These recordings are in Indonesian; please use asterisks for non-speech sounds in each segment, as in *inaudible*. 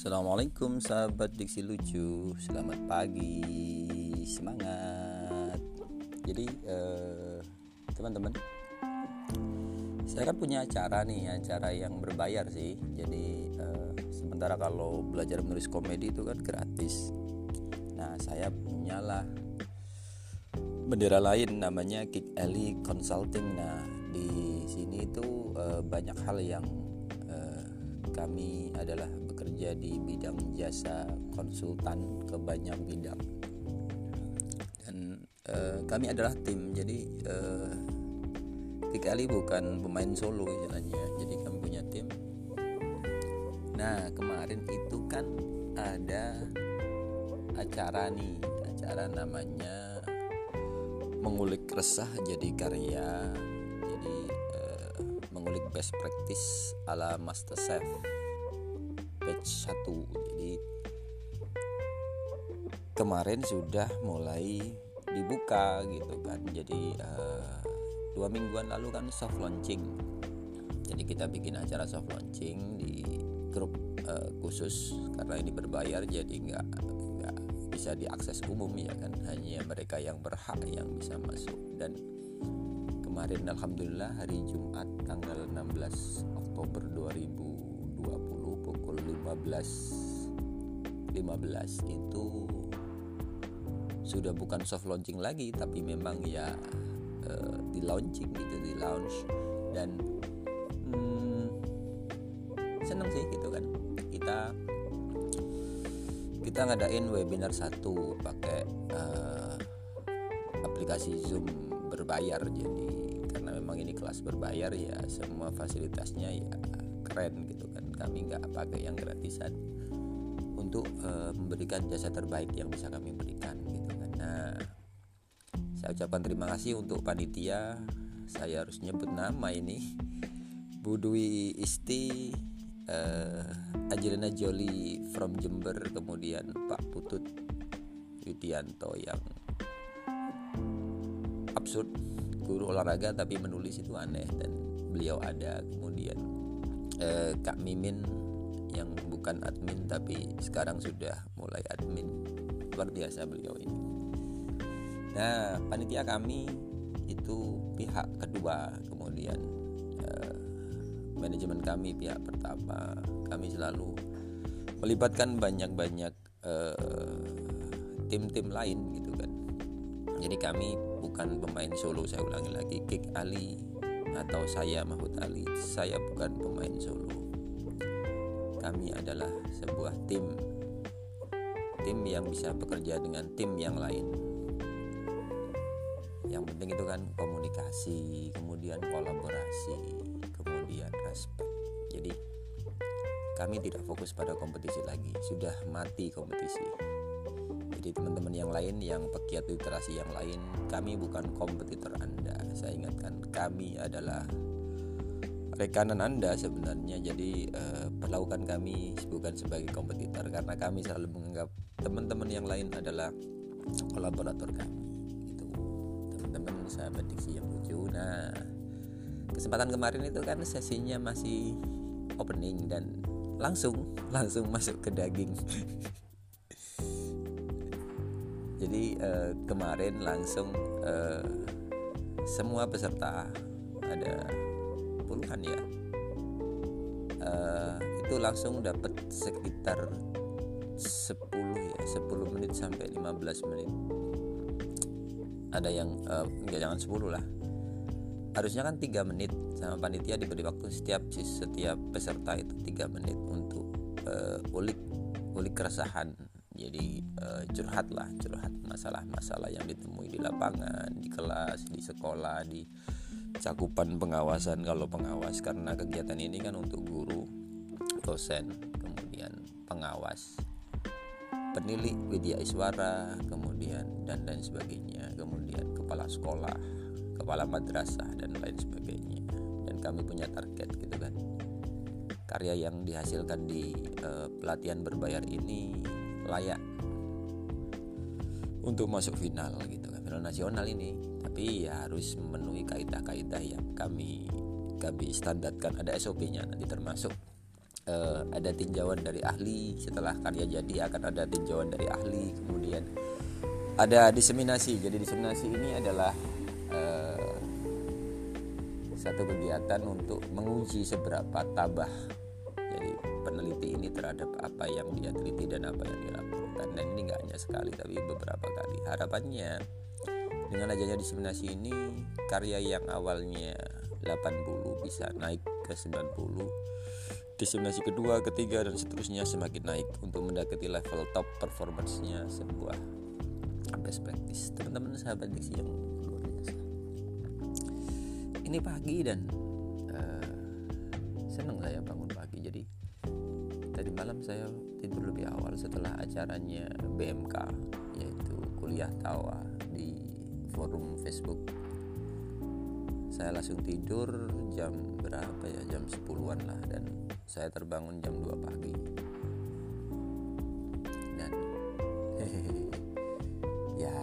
Assalamualaikum sahabat diksi lucu. Selamat pagi. Semangat. Jadi eh, teman-teman Saya kan punya acara nih Acara yang berbayar sih. Jadi eh, sementara kalau belajar menulis komedi itu kan gratis. Nah saya punyalah Bendera lain namanya Kick Ellie Consulting. Nah di sini itu eh, banyak hal yang eh, kami adalah bekerja di bidang jasa konsultan ke banyak bidang. Dan uh, kami adalah tim jadi uh, Kiki bukan pemain solo istilahnya jadi kami punya tim. Nah kemarin itu kan ada acara nih acara namanya mengulik resah jadi karya. Jadi uh, mengulik best practice ala master 1 jadi kemarin sudah mulai dibuka gitu kan. Jadi uh, dua mingguan lalu kan soft launching. Jadi kita bikin acara soft launching di grup uh, khusus. Karena ini berbayar jadi nggak nggak bisa diakses umum ya kan. Hanya mereka yang berhak yang bisa masuk. Dan kemarin alhamdulillah hari Jumat tanggal 16 Oktober 2000 pukul 15 15 itu sudah bukan soft launching lagi tapi memang ya uh, di launching gitu di launch. Dan hmm, seneng sih gitu kan. Kita kita ngadain webinar satu pakai uh, aplikasi Zoom berbayar. Jadi karena memang ini kelas berbayar ya semua fasilitasnya ya keren gitu kami nggak pakai yang gratisan untuk uh, memberikan jasa terbaik yang bisa kami berikan gitu kan. Nah saya ucapkan terima kasih untuk panitia. Saya harus nyebut nama ini. Bu Dwi Isti uh, Angelina Jolie from Jember kemudian Pak Putut Widianto yang absurd guru olahraga tapi menulis itu aneh dan beliau ada. Kemudian eh, Kak Mimin yang bukan admin tapi sekarang sudah mulai admin. Luar biasa beliau ini. Nah panitia kami itu pihak kedua kemudian eh, manajemen kami pihak pertama. Kami selalu melibatkan banyak-banyak eh, tim-tim lain gitu kan. Jadi kami bukan pemain solo saya ulangi lagi Kick Ali atau saya Mahfud Ali saya bukan pemain solo. Kami adalah sebuah tim. Tim yang bisa bekerja dengan tim yang lain. Yang penting itu kan komunikasi kemudian kolaborasi kemudian respect jadi kami tidak fokus pada kompetisi lagi. Sudah mati kompetisi teman-teman yang lain yang pegiat literasi yang lain. Kami bukan kompetitor Anda. Saya ingatkan kami adalah rekanan Anda sebenarnya. Jadi eh, perlakukan kami bukan sebagai kompetitor karena kami selalu menganggap teman-teman yang lain adalah kolaborator kami itu teman-teman sahabat diksi yang lucu. Nah kesempatan kemarin itu kan sesinya masih opening dan langsung langsung masuk ke daging *laughs* jadi uh, kemarin langsung uh, semua peserta ada puluhan ya uh, itu langsung dapat sekitar 10 ya 10 menit sampai 15 menit. Ada yang uh, enggak jangan 10 lah. Harusnya kan 3 menit sama panitia diberi waktu setiap setiap peserta itu 3 menit untuk uh, ulik ulik keresahan jadi uh, curhat lah curhat masalah-masalah yang ditemui di lapangan di kelas di sekolah di cakupan pengawasan. Kalau pengawas karena kegiatan ini kan untuk guru dosen kemudian pengawas penilik widya iswara kemudian dan lain sebagainya. Kemudian kepala sekolah kepala madrasah dan lain sebagainya. Dan kami punya target gitu kan. Karya yang dihasilkan di uh, pelatihan berbayar ini layak untuk masuk final gitu kan. Final nasional ini. Tapi ya harus memenuhi kaidah-kaidah yang kami kami standarkan. Ada SOP-nya nanti termasuk uh, ada tinjauan dari ahli. Setelah karya jadi akan ada tinjauan dari ahli. Kemudian ada diseminasi. Jadi diseminasi ini adalah uh, satu kegiatan untuk menguji seberapa tabah terhadap apa yang dia teliti dan apa yang dilakukan dan ini nggak hanya sekali tapi beberapa kali harapannya dengan adanya diseminasi ini karya yang awalnya 80 bisa naik ke 90 diseminasi kedua, ketiga dan seterusnya semakin naik untuk mendekati level top performance-nya sebuah best practice. Teman-teman sahabat diksi yang luar biasa. Ini pagi dan saya tidur lebih awal setelah acaranya BMK yaitu kuliah tawa di forum Facebook. Saya langsung tidur jam berapa ya? Jam 10-an lah dan saya terbangun jam 2 pagi. Dan hehehe, *laughs* ya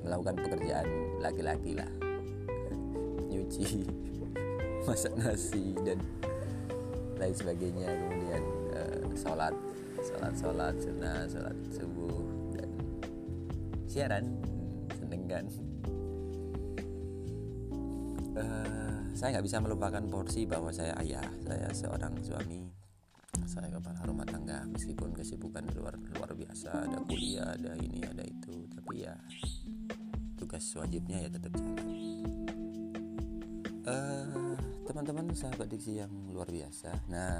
melakukan pekerjaan laki-laki lah. Nyuci *laughs* masak nasi dan lain sebagainya. Kemudian sholat sholat sholat sunnah sholat subuh dan siaran. Seneng kan? Uh, saya nggak bisa melupakan porsi bahwa saya ayah saya seorang suami. Saya kepala rumah tangga meskipun kesibukan luar luar biasa. Ada kuliah ada ini ada itu. Tapi ya tugas wajibnya ya tetap jalan uh, teman-teman sahabat diksi yang luar biasa. Nah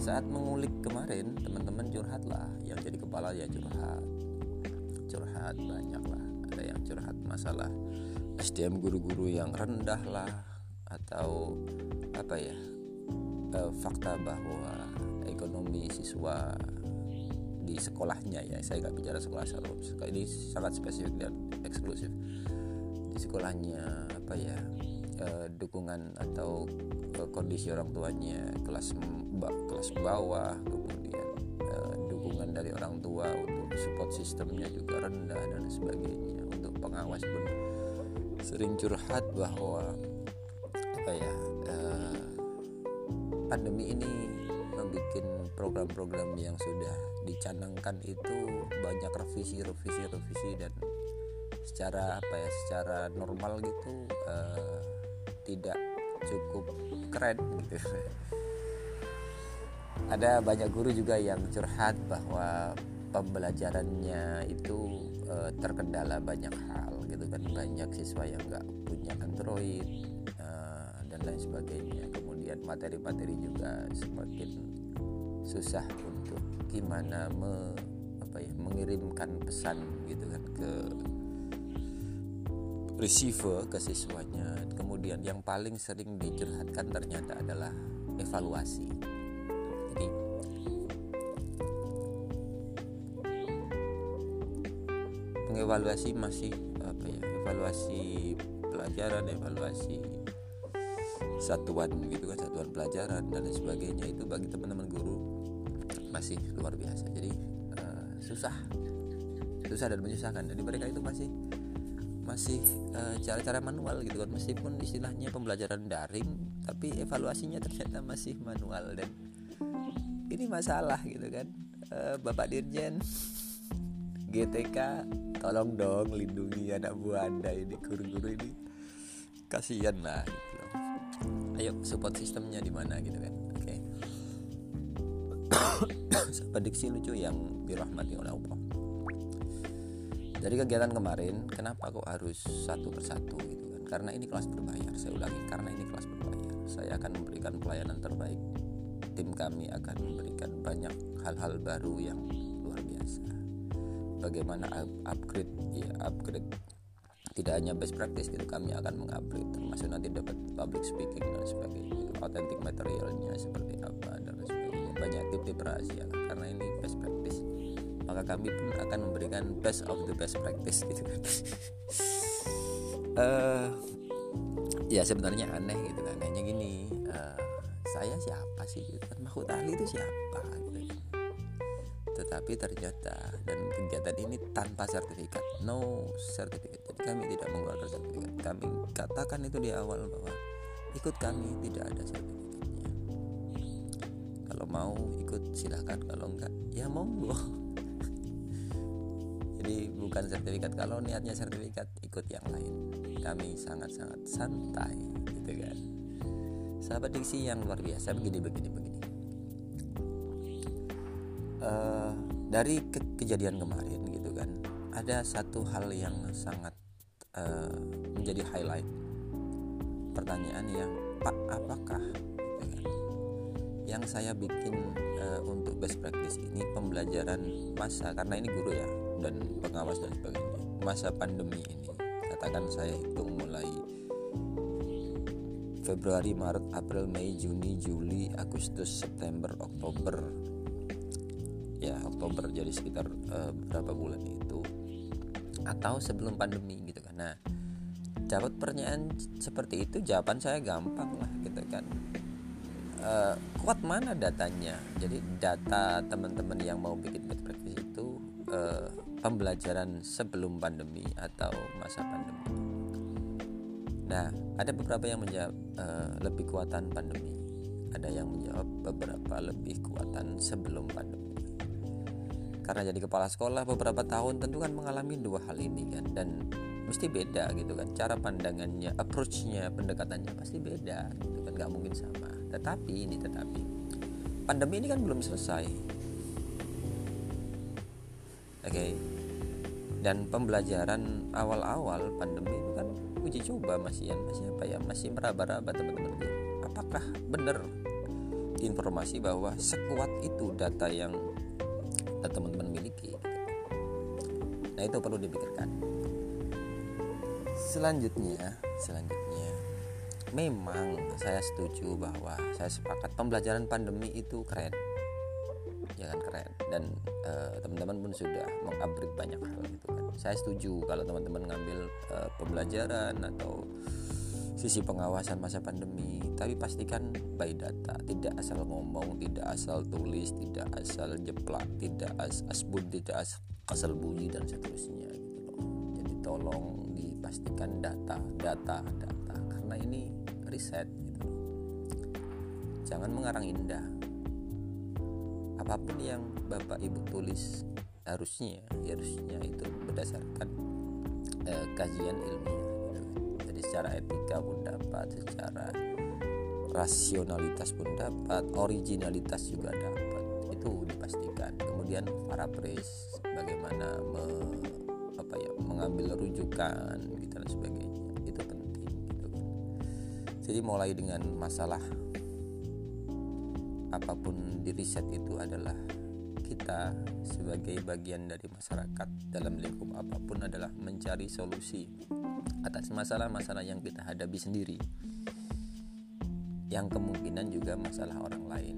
saat mengulik kemarin teman-teman curhat lah yang jadi kepala ya curhat. Curhat banyak lah. Ada yang curhat masalah SDM guru-guru yang rendah lah. Atau apa ya? Uh, fakta bahwa ekonomi siswa di sekolahnya ya. Saya nggak bicara sekolah sekolah ini sangat spesifik dan eksklusif. Di sekolahnya apa ya uh, dukungan atau uh, kondisi orang tuanya kelas kelas bawah kemudian uh, dukungan dari orang tua untuk support sistemnya juga rendah dan sebagainya. Untuk pengawas pun sering curhat bahwa apa ya uh, pandemi ini membuat program-program yang sudah dicanangkan itu banyak revisi revisi revisi dan secara apa ya secara normal gitu uh, tidak cukup keren gitu. Ada banyak guru juga yang curhat bahwa pembelajarannya itu uh, terkendala banyak hal gitu kan. Banyak siswa yang nggak punya android uh, dan lain sebagainya. Kemudian materi-materi juga semakin susah untuk gimana me, apa ya mengirimkan pesan gitu kan ke receiver ke siswanya kemudian yang paling sering dicurhatkan ternyata adalah evaluasi. Jadi mengevaluasi masih apa ya evaluasi pelajaran evaluasi satuan gitu kan satuan pelajaran dan lain sebagainya itu bagi teman-teman guru masih luar biasa. Jadi uh, susah. Susah dan menyusahkan jadi mereka itu masih masih cara-cara uh, manual gitu kan. Meskipun istilahnya pembelajaran daring tapi evaluasinya ternyata masih manual dan ini masalah gitu kan. Uh, Bapak Dirjen *laughs* GTK tolong dong lindungi anak buah anda ini guru-guru ini. Kasihan lah gitu loh. Ayo support sistemnya di mana gitu kan. Oke. *coughs* Okay. sahabat diksi lucu yang dirahmati oleh Allah dari kegiatan kemarin kenapa kok harus satu persatu gitu kan? Karena ini kelas berbayar saya ulangi karena ini kelas berbayar. Saya akan memberikan pelayanan terbaik. Tim kami akan memberikan banyak hal-hal baru yang luar biasa. Bagaimana upgrade ya upgrade. Tidak hanya best practice gitu kami akan mengupgrade termasuk nanti dapat public speaking dan sebagainya authentic materialnya seperti apa dan sebagainya. Banyak tip-tip rahasia karena ini best practice maka kami pun akan memberikan best of the best practice gitu kan. Uh, *laughs* ya sebenarnya aneh gitu kan. Anehnya gini uh, saya siapa sih gitu kan? Mahfud ali itu siapa tetapi ternyata dan kegiatan ini tanpa sertifikat. No sertifikat jadi kami tidak mengeluarkan sertifikat. Kami katakan itu di awal bahwa ikut kami tidak ada sertifikatnya. Kalau mau ikut silahkan. Kalau enggak ya monggo *laughs* jadi bukan sertifikat. Kalau niatnya sertifikat ikut yang lain. Kami sangat-sangat santai gitu kan. Sahabat diksi yang luar biasa begini begini begini. Uh, dari ke kejadian kemarin gitu kan ada satu hal yang sangat uh, menjadi highlight. Pertanyaan yang pak apakah gitu kan, yang saya bikin uh, untuk best practice ini pembelajaran masa karena ini guru ya dan pengawas dan sebagainya. Masa pandemi ini katakan saya hitung mulai Februari, Maret, April, Mei, Juni, Juli, Agustus, September, Oktober. Ya Oktober jadi sekitar uh, berapa bulan itu. Atau sebelum pandemi gitu kan. Nah dapat pertanyaan seperti itu jawaban saya gampang lah gitu kan. Uh, kuat mana datanya? Jadi data teman-teman yang mau bikin best itu uh, pembelajaran sebelum pandemi atau masa pandemi Nah, ada beberapa yang menjawab uh, lebih kuatan pandemi. Ada yang menjawab beberapa lebih kuatan sebelum pandemi. Karena jadi kepala sekolah beberapa tahun tentu kan mengalami dua hal ini kan dan mesti beda gitu kan cara pandangannya, approachnya, pendekatannya pasti beda gitu kan nggak mungkin sama. Tetapi ini tetapi pandemi ini kan belum selesai. Oke. Okay. Dan pembelajaran awal-awal pandemi itu kan uji coba masih ya masih apa ya? Masih meraba-raba teman-teman. Apakah benar informasi bahwa sekuat itu data yang teman-teman miliki? Nah itu perlu dipikirkan. Selanjutnya selanjutnya memang saya setuju bahwa saya sepakat pembelajaran pandemi itu keren teman-teman pun sudah mengupgrade banyak hal gitu kan. Saya setuju kalau teman-teman ngambil uh, pembelajaran atau sisi pengawasan masa pandemi tapi pastikan by data tidak asal ngomong tidak asal tulis tidak asal jeplak tidak as asbun tidak as asal bunyi dan seterusnya gitu loh. Jadi tolong dipastikan data data data. Karena ini riset gitu jangan mengarang indah apa pun yang bapak ibu tulis harusnya harusnya itu berdasarkan eh, kajian ilmiah gitu kan. jadi secara etika pun dapat secara rasionalitas pun dapat originalitas juga dapat. Itu dipastikan. Kemudian para pres bagaimana me, apa ya mengambil rujukan gitu dan sebagainya. Itu penting gitu. Jadi mulai dengan masalah apa pun di riset itu adalah kita sebagai bagian dari masyarakat dalam lingkup apa pun adalah mencari solusi atas masalah-masalah yang kita hadapi sendiri yang kemungkinan juga masalah orang lain.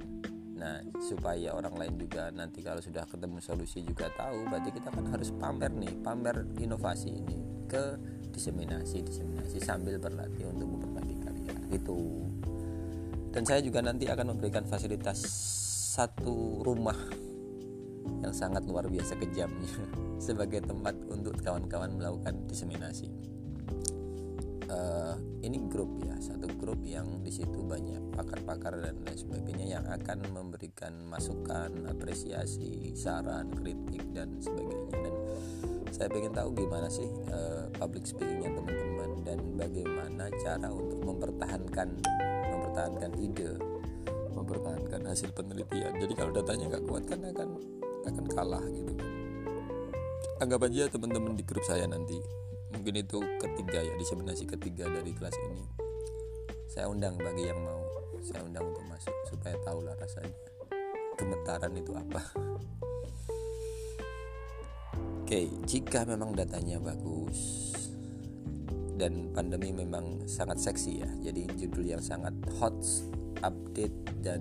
Nah supaya orang lain juga nanti kalau sudah ketemu solusi juga tahu berarti kita kan harus pamer nih pamer inovasi ini ke diseminasi diseminasi sambil berlatih untuk memperbaiki karya. Gitu dan saya juga nanti akan memberikan fasilitas satu rumah yang sangat luar biasa kejamnya *laughs* sebagai tempat untuk kawan-kawan melakukan diseminasi. Uh, ini grup ya, satu grup yang di situ banyak pakar-pakar dan lain sebagainya yang akan memberikan masukan, apresiasi, saran, kritik dan sebagainya. Dan saya ingin tahu gimana sih uh, public speakingnya teman-teman dan bagaimana cara untuk mempertahankan mempertahankan ide mempertahankan hasil penelitian. Jadi kalau datanya nggak kuat kan akan akan kalah gitu anggap aja teman-teman di grup saya nanti mungkin itu ketiga ya diseminasi ketiga dari kelas ini. Saya undang bagi yang mau saya undang untuk masuk supaya tahu lah rasanya gemetaran itu apa. *laughs* Oke jika memang datanya bagus dan pandemi memang sangat seksi ya. Jadi judul yang sangat hot update dan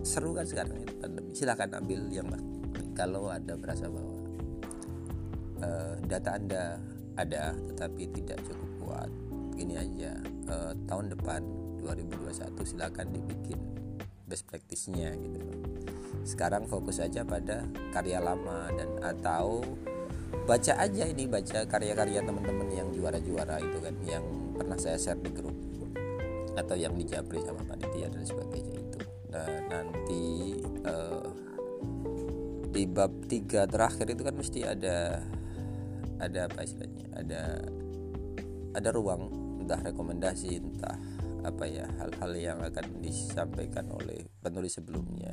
seru kan sekarang itu pandemi. Silahkan ambil yang kalau ada berasa bahwa uh, data anda ada tetapi tidak cukup kuat gini aja. Uh, tahun depan 2021 silahkan dibikin best practice-nya gitu. Sekarang fokus aja pada karya lama dan atau baca aja ini baca karya-karya teman-teman yang juara-juara itu kan yang pernah saya share di grup atau yang dijabri sama panitia dan sebagainya itu. Nah nanti uh, di bab tiga terakhir itu kan mesti ada ada apa istilahnya ada ada ruang entah rekomendasi entah apa ya hal-hal yang akan disampaikan oleh penulis sebelumnya.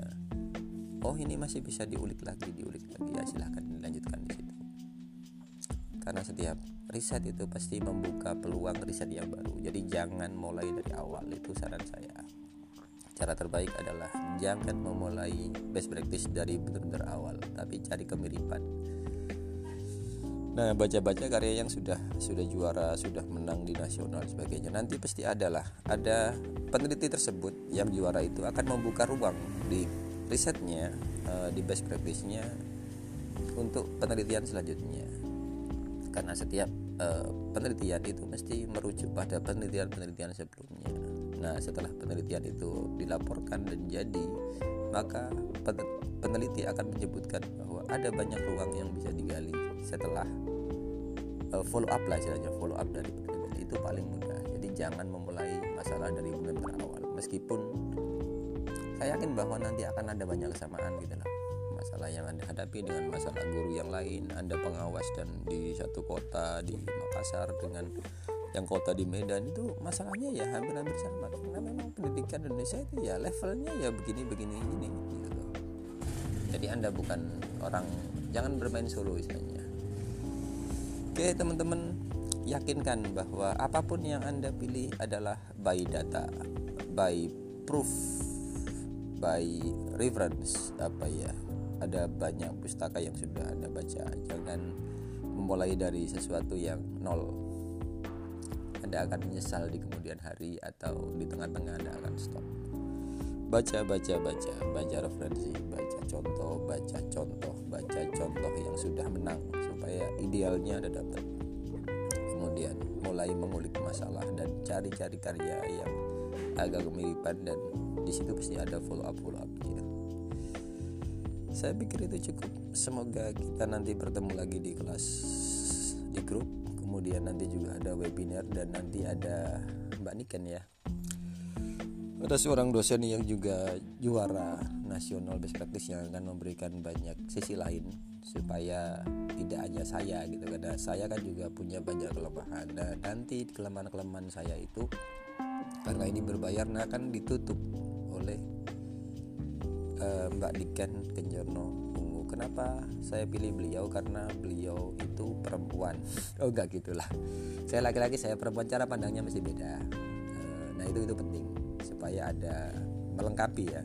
Oh ini masih bisa diulik lagi diulik lagi. Ya silahkan dilanjutkan di situ karena setiap riset itu pasti membuka peluang riset yang baru jadi jangan mulai dari awal itu saran saya cara terbaik adalah jangan memulai best practice dari benar-benar awal tapi cari kemiripan Nah, baca-baca karya yang sudah sudah juara, sudah menang di nasional sebagainya. Nanti pasti adalah ada peneliti tersebut yang juara itu akan membuka ruang di risetnya, uh, di best practice-nya untuk penelitian selanjutnya. Karena setiap uh, penelitian itu mesti merujuk pada penelitian-penelitian sebelumnya. Nah, setelah penelitian itu dilaporkan dan jadi, maka peneliti akan menyebutkan bahwa ada banyak ruang yang bisa digali setelah uh, follow up lah istilahnya follow up dari penelitian. Itu paling mudah. Jadi jangan memulai masalah dari benar awal meskipun saya yakin bahwa nanti akan ada banyak kesamaan gitu lah masalah yang anda hadapi dengan masalah guru yang lain anda pengawas dan di satu kota di Makassar dengan yang kota di Medan itu masalahnya ya hampir-hampir sama karena memang pendidikan Indonesia itu ya levelnya ya begini begini ini gitu loh jadi anda bukan orang jangan bermain solo istilahnya Oke teman-teman yakinkan bahwa apa pun yang Anda pilih adalah by data, by proof, by reference apa ya. Ada banyak pustaka yang sudah Anda baca. Jangan memulai dari sesuatu yang nol. Anda akan menyesal di kemudian hari atau di tengah-tengah Anda akan stop. Baca, baca, baca, baca referensi, baca contoh, baca contoh, baca contoh yang sudah menang supaya idealnya ada dapat kemudian mulai mengulik masalah dan cari-cari karya yang agak kemiripan dan di situ pasti ada follow up follow up. Saya pikir itu cukup. Semoga kita nanti bertemu lagi di kelas di grup. Kemudian nanti juga ada webinar dan nanti ada Mbak Niken ya. Ada seorang dosen yang juga juara nasional best practice yang akan memberikan banyak sisi lain supaya tidak hanya saya gitu karena saya kan juga punya banyak kelemahan. Dan nanti kelemahan-kelemahan saya itu karena ini berbayar nah akan ditutup oleh uh, Mbak Diken Kenjono Ungu kenapa saya pilih beliau karena beliau itu perempuan? Oh enggak gitulah. Saya laki-laki saya perempuan cara pandangnya masih beda. Uh, nah itu itu penting supaya ada melengkapi ya.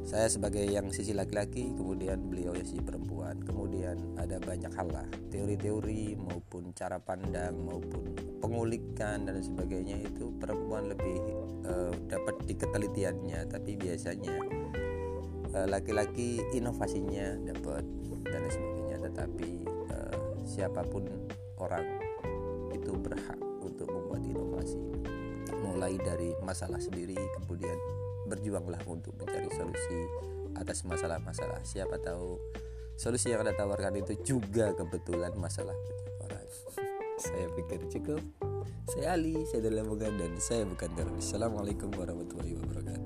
Saya sebagai yang sisi laki-laki kemudian beliau yang sisi perempuan kemudian ada banyak hal lah. Teori-teori maupun cara pandang maupun pengulikan dan sebagainya itu perempuan lebih uh, dapat di ketelitiannya tapi biasanya laki-laki inovasinya dapat dan sebagainya. Tetapi uh, siapa pun orang itu berhak untuk membuat inovasi. Mulai dari masalah sendiri kemudian berjuanglah untuk mencari solusi atas masalah-masalah. Siapa tahu solusi yang anda tawarkan itu juga kebetulan masalah orang. Saya pikir cukup. Saya Ali saya adalah Mogan dan saya bukan teroris Assalamualaikum warahmatullahi wabarakatuh